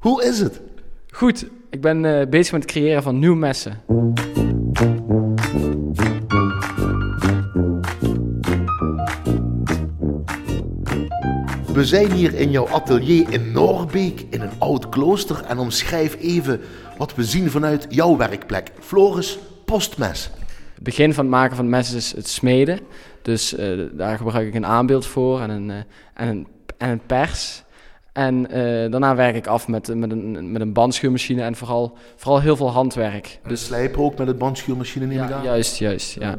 Hoe is het? Goed, ik ben eh, bezig met het creëren van nieuwe messen. We zijn hier in jouw atelier in Noorbeek in een oud klooster en omschrijf even wat we zien vanuit jouw werkplek. Floris Postmes. Het begin van het maken van messen is het smeden. Dus eh, daar gebruik ik een aanbeeld voor en een, eh, en een, en een pers. En eh, daarna werk ik af met, met, een, met een bandschuurmachine en vooral, vooral heel veel handwerk. Dus slijpen ook met het bandschuurmachine neem ik ja, aan? juist, juist. Ja.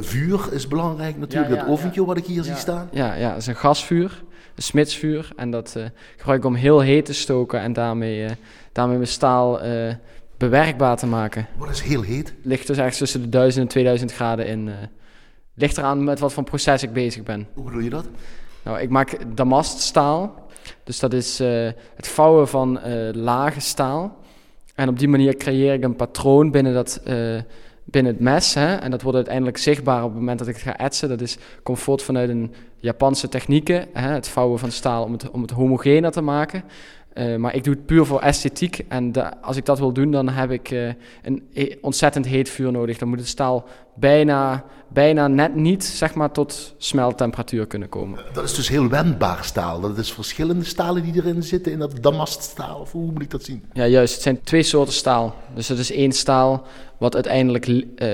Vuur is belangrijk natuurlijk, Ja, ja, dat oventje ja. wat ik hier zie staan. Ja, ja, het is een gasvuur, een smidsvuur. En dat eh, gebruik ik om heel heet te stoken en daarmee, eh, daarmee mijn staal eh, bewerkbaar te maken. Wat is heel heet? ligt dus ergens tussen de 1000 en 2000 graden in. eh ligt eraan met wat voor proces ik bezig ben. Hoe bedoel je dat? Nou, ik maak damaststaal. Dus dat is eh, het vouwen van eh, lage staal. En op die manier creëer ik een patroon binnen, dat, eh, binnen het mes. Hè? En dat wordt uiteindelijk zichtbaar op het moment dat ik het ga etsen. Dat is, komt voort vanuit een Japanse technieken. Hè? Het vouwen van staal om het, om het homogener te maken. Eh, maar ik doe het puur voor esthetiek. En da- als ik dat wil doen, dan heb ik eh, een ontzettend heet vuur nodig. Dan moet het staal bijna, bijna net niet zeg maar, tot smelttemperatuur kunnen komen. Dat is dus heel wendbaar staal. Dat is verschillende stalen die erin zitten in dat damaststaal. Of hoe moet ik dat zien? Ja, juist. Het zijn twee soorten staal. Dus het is één staal wat uiteindelijk li- eh,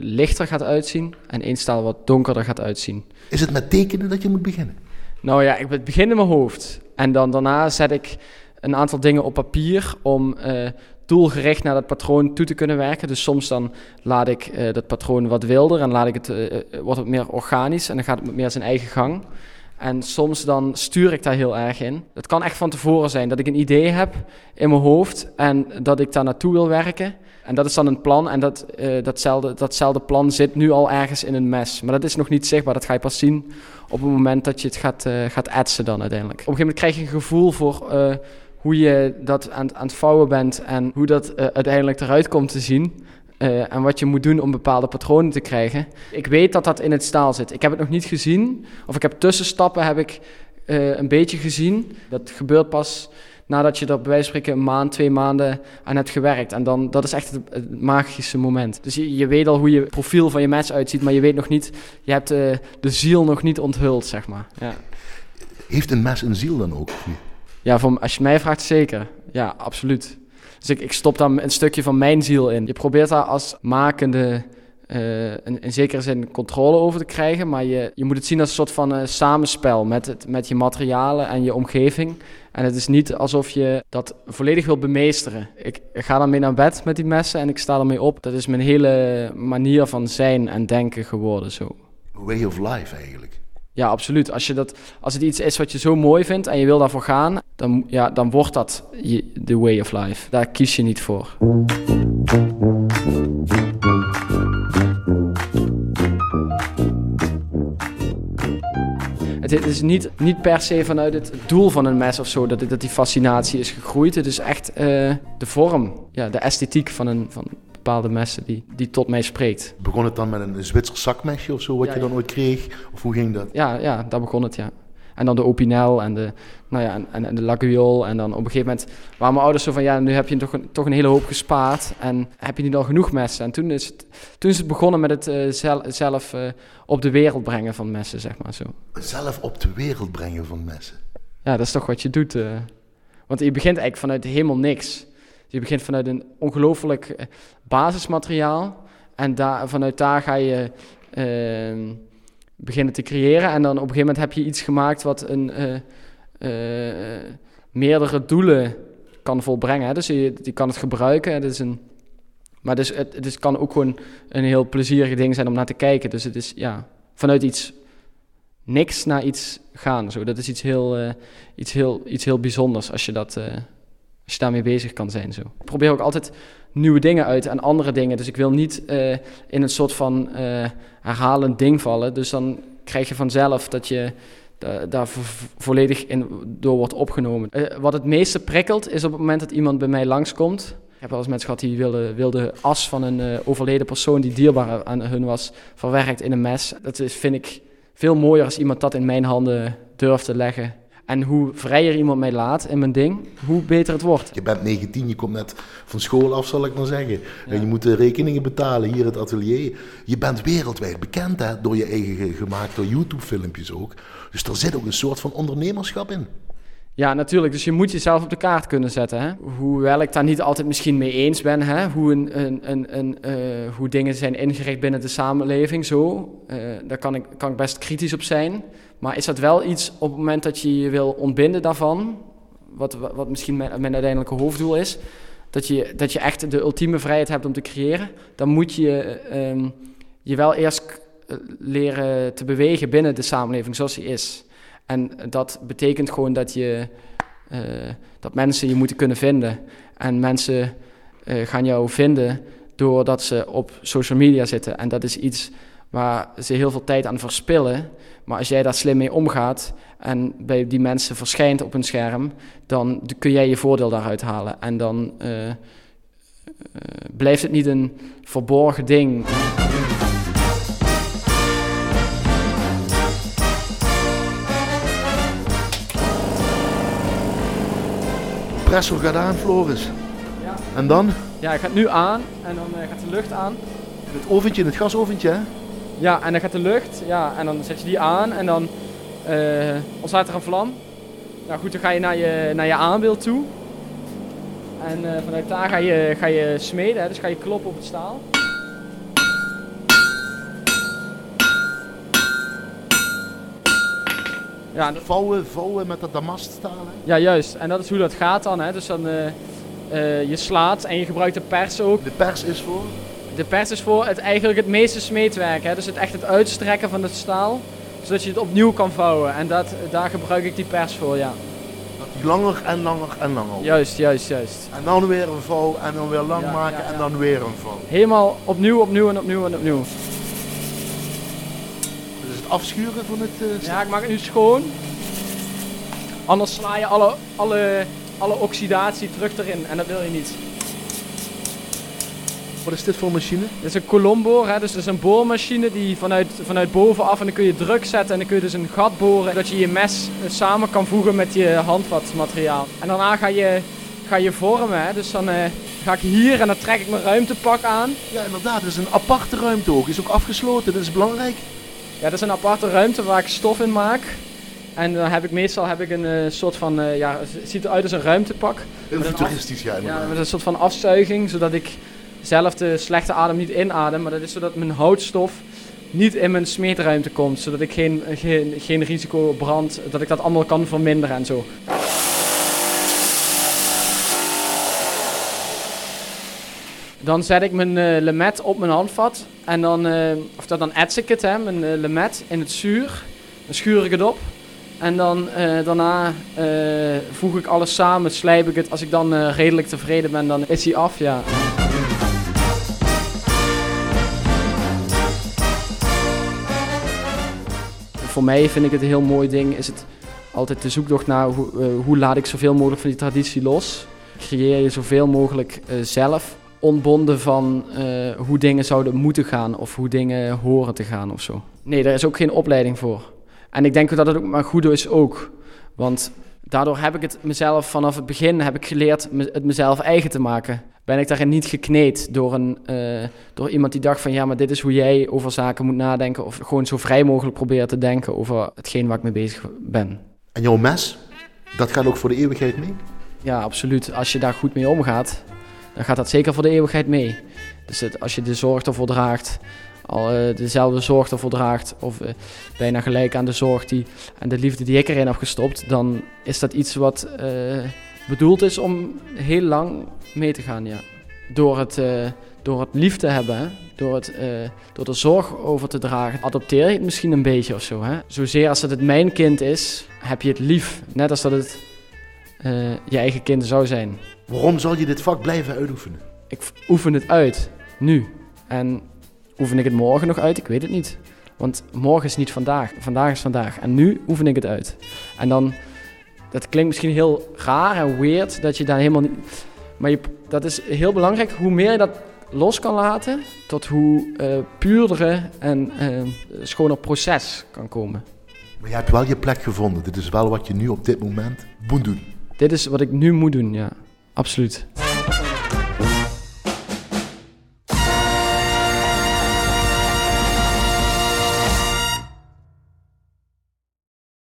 lichter gaat uitzien. En één staal wat donkerder gaat uitzien. Is het met tekenen dat je moet beginnen? Nou ja, ik be- begin in mijn hoofd. En dan daarna zet ik een aantal dingen op papier om eh, doelgericht naar dat patroon toe te kunnen werken. Dus soms dan laat ik eh, dat patroon wat wilder en laat ik het, eh, wordt het meer organisch en dan gaat het meer zijn eigen gang. En soms dan stuur ik daar heel erg in. Het kan echt van tevoren zijn dat ik een idee heb in mijn hoofd en dat ik daar naartoe wil werken. En dat is dan een plan en dat, datzelfde, datzelfde plan zit nu al ergens in een mes. Maar dat is nog niet zichtbaar, dat ga je pas zien op het moment dat je het gaat, eh, gaat etsen dan uiteindelijk. Op een gegeven moment krijg je een gevoel voor eh, hoe je dat aan, aan het vouwen bent en hoe dat eh, uiteindelijk eruit komt te zien. en wat je moet doen om bepaalde patronen te krijgen. Ik weet dat dat in het staal zit. Ik heb het nog niet gezien. Of ik heb tussenstappen heb ik een beetje gezien. Dat gebeurt pas nadat je er bij wijze van spreken een maand, twee maanden aan hebt gewerkt. En dan, dat is echt het, het magische moment. Dus je, je weet al hoe je profiel van je mes uitziet, maar je weet nog niet, je hebt eh, de ziel nog niet onthuld, zeg maar. Ja, Heeft een mes een ziel dan ook? ja voor, als je mij vraagt, zeker. Ja, absoluut. Dus ik, ik stop daar een stukje van mijn ziel in. Je probeert daar als makende eh, in, in zekere zin controle over te krijgen, maar je, je moet het zien als een soort van eh, samenspel met, het, met je materialen en je omgeving. En het is niet alsof je dat volledig wil bemeesteren. Ik ga dan mee naar bed met die messen en ik sta ermee op. Dat is mijn hele manier van zijn en denken geworden zo. Way of life eigenlijk. Ja, absoluut. Als, je dat, als het iets is wat je zo mooi vindt en je wil daarvoor gaan, dan, ja, dan wordt dat je- de way of life. Daar kies je niet voor. Het is niet, niet per se vanuit het doel van een mes of zo dat, dat die fascinatie is gegroeid. Het is echt eh, de vorm, ja, de esthetiek van, een, van bepaalde messen die, die tot mij spreekt. Begon het dan met een Zwitsers zakmesje of zo, wat Ja, je dan ooit kreeg? Of hoe ging dat? Ja, ja, daar begon het, ja. En dan de Opinel en de, nou ja, en- en, de Laguiole. En dan op een gegeven moment waren mijn ouders zo van... ja, nu heb je toch een, toch een hele hoop gespaard. En heb je niet al genoeg messen? En toen is het, toen is het begonnen met het eh, zel- zelf eh, op de wereld brengen van messen, zeg maar zo. Zelf op de wereld brengen van messen. Ja, dat is toch wat je doet. eh. Want je begint eigenlijk vanuit helemaal niks. Je begint vanuit een ongelooflijk basismateriaal. En daar, vanuit daar ga je ehm, beginnen te creëren. En dan op een gegeven moment heb je iets gemaakt wat een, eh, eh, meerdere doelen kan volbrengen. Hè. Dus je, je kan het gebruiken. Het is een, maar dus het, het is, kan ook gewoon een heel plezierig ding zijn om naar te kijken. Dus het is ja, vanuit iets niks naar iets gaan. Zo. Dat is iets heel, eh, iets, heel, iets heel bijzonders als je, dat, als je daarmee bezig kan zijn. Zo. Ik probeer ook altijd nieuwe dingen uit en andere dingen. Dus ik wil niet eh, in een soort van eh, herhalend ding vallen. Dus dan krijg je vanzelf dat je da- daar vo- volledig in door wordt opgenomen. Eh, wat het meeste prikkelt is op het moment dat iemand bij mij langskomt. Ik heb wel eens mensen gehad die wilden, wilden as van een overleden persoon die dierbaar aan hun was, verwerkt in een mes. Dat is, vind ik veel mooier als iemand dat in mijn handen durft te leggen. En hoe vrijer iemand mij laat in mijn ding, hoe beter het wordt. Je bent 19, je komt net van school af, zal ik maar zeggen. En je moet de rekeningen betalen hier het atelier. Je bent wereldwijd bekend hè, door je eigen gemaakte YouTube-filmpjes ook. Dus er zit ook een soort van ondernemerschap in. Ja, natuurlijk. Dus je moet jezelf op de kaart kunnen zetten. Hè? Hoewel ik daar niet altijd misschien mee eens ben, hè? Hoe, een, een, een, uh, hoe dingen zijn ingericht binnen de samenleving, zo. Uh, daar kan ik, kan ik best kritisch op zijn. Maar is dat wel iets op het moment dat je je wil ontbinden daarvan, wat, wat misschien mijn, mijn uiteindelijke hoofddoel is, dat je, dat je echt de ultieme vrijheid hebt om te creëren, dan moet je uh, je wel eerst eh, leren te bewegen binnen de samenleving zoals die is. En dat betekent gewoon dat, je, uh, dat mensen je moeten kunnen vinden. En mensen uh, gaan jou vinden doordat ze op social media zitten. En dat is iets waar ze heel veel tijd aan verspillen. Maar als jij daar slim mee omgaat en bij die mensen verschijnt op een scherm, dan kun jij je voordeel daaruit halen. En dan uh, blijft het niet een verborgen ding. Compressor gaat aan, Floris. Ja. En dan? Ja, hij gaat nu aan en dan uh, gaat de lucht aan. In het oventje, in het gasoventje, hè? Ja, en dan gaat de lucht, ja, en dan zet je die aan en dan uh, ontstaat er een vlam. Nou goed, dan ga je naar je, naar je aanbeeld toe. En uh, vanuit daar ga je, ga je smeden, hè, dus ga je kloppen op het staal. Ja, vouwen, vouwen met dat damaststaal. Hè? Ja, juist. En dat is hoe dat gaat dan. Hè. Dus dan uh, uh, je slaat en je gebruikt de pers ook. De pers is voor? De pers is voor het, eigenlijk het meeste smeedwerk. Hè. Dus het echt het uitstrekken van het staal. Zodat je het opnieuw kan vouwen. En dat, daar gebruik ik die pers voor, ja. Dat langer en langer en langer. Juist, juist, juist. En dan weer een vouw en dan weer lang Ja, maken ja, ja. en dan weer een vouw. Helemaal opnieuw, opnieuw en opnieuw en opnieuw. Afschuren van het uh, Ja, ik maak het nu schoon. Anders sla je alle, alle, alle oxidatie terug erin. En dat wil je niet. Wat is dit voor machine? Dit is een kolomboor, hè? dus dat is een boormachine die vanuit, vanuit bovenaf en dan kun je druk zetten en dan kun je dus een gat boren dat je je mes eh, samen kan voegen met je handvatmateriaal. En daarna ga je, ga je vormen, hè? dus dan eh, ga ik hier en dan trek ik mijn ruimtepak aan. Ja, inderdaad. Het is een aparte ruimte ook. Is ook afgesloten. Dat is belangrijk. Ja, dat is een aparte ruimte waar ik stof in maak. En dan heb ik meestal heb ik een eh, soort van, eh, ja, het ziet eruit als een ruimtepak. Heel futuristisch, ja. Ja, met een soort van afzuiging, zodat ik zelf de slechte adem niet inadem. Maar dat is zodat mijn houtstof niet in mijn smeetruimte komt. Zodat ik geen, geen, geen risico op brand, dat ik dat allemaal kan verminderen en zo. Dan zet ik mijn eh, lemet op mijn handvat. En dan, eh, of dat dan ets ik het, hè, mijn eh, lemet in het zuur. Dan schuur ik het op. En dan daarna voeg ik alles samen, slijp ik het. Als ik dan redelijk tevreden ben, dan is hij af, ja. Voor mij vind ik het een heel mooi ding, is het altijd de zoektocht naar hoe, hoe laat ik zoveel mogelijk van die traditie los. Creëer je zoveel mogelijk zelf, ontbonden van eh, hoe dingen zouden moeten gaan of hoe dingen horen te gaan of zo. Nee, daar is ook geen opleiding voor. En ik denk dat het ook maar goed is ook. Want daardoor heb ik het mezelf vanaf het begin heb ik geleerd het mezelf eigen te maken. Ben ik daarin niet gekneed door, een, eh, door iemand die dacht van ja, maar dit is hoe jij over zaken moet nadenken. Of gewoon zo vrij mogelijk proberen te denken over hetgeen waar ik mee bezig ben. En jouw mes, dat gaat ook voor de eeuwigheid mee? Ja, absoluut. Als je daar goed mee omgaat, dan gaat dat zeker voor de eeuwigheid mee. Dus het, als je de zorg ervoor draagt, al eh, dezelfde zorg ervoor draagt, of eh, bijna gelijk aan de zorg die, en de liefde die ik erin heb gestopt, dan is dat iets wat eh, bedoeld is om heel lang mee te gaan, ja. Door het, door het lief te hebben. Door, het, door er zorg over te dragen, adopteer je het misschien een beetje of zo. Zozeer als dat het mijn kind is, heb je het lief. Net als dat het je eigen kind zou zijn. Waarom zal je dit vak blijven uitoefenen? Ik oefen het uit, nu. En oefen ik het morgen nog uit? Ik weet het niet. Want morgen is niet vandaag. Vandaag is vandaag. En nu oefen ik het uit. En dan, dat klinkt misschien heel raar en weird, dat je daar helemaal niet... Maar je, dat is heel belangrijk. Hoe meer je dat los kan laten, tot hoe eh puurdere en eh, schoner proces kan komen. Maar je hebt wel je plek gevonden. Dit is wel wat je nu op dit moment moet doen. Dit is wat ik nu moet doen, ja. Absoluut.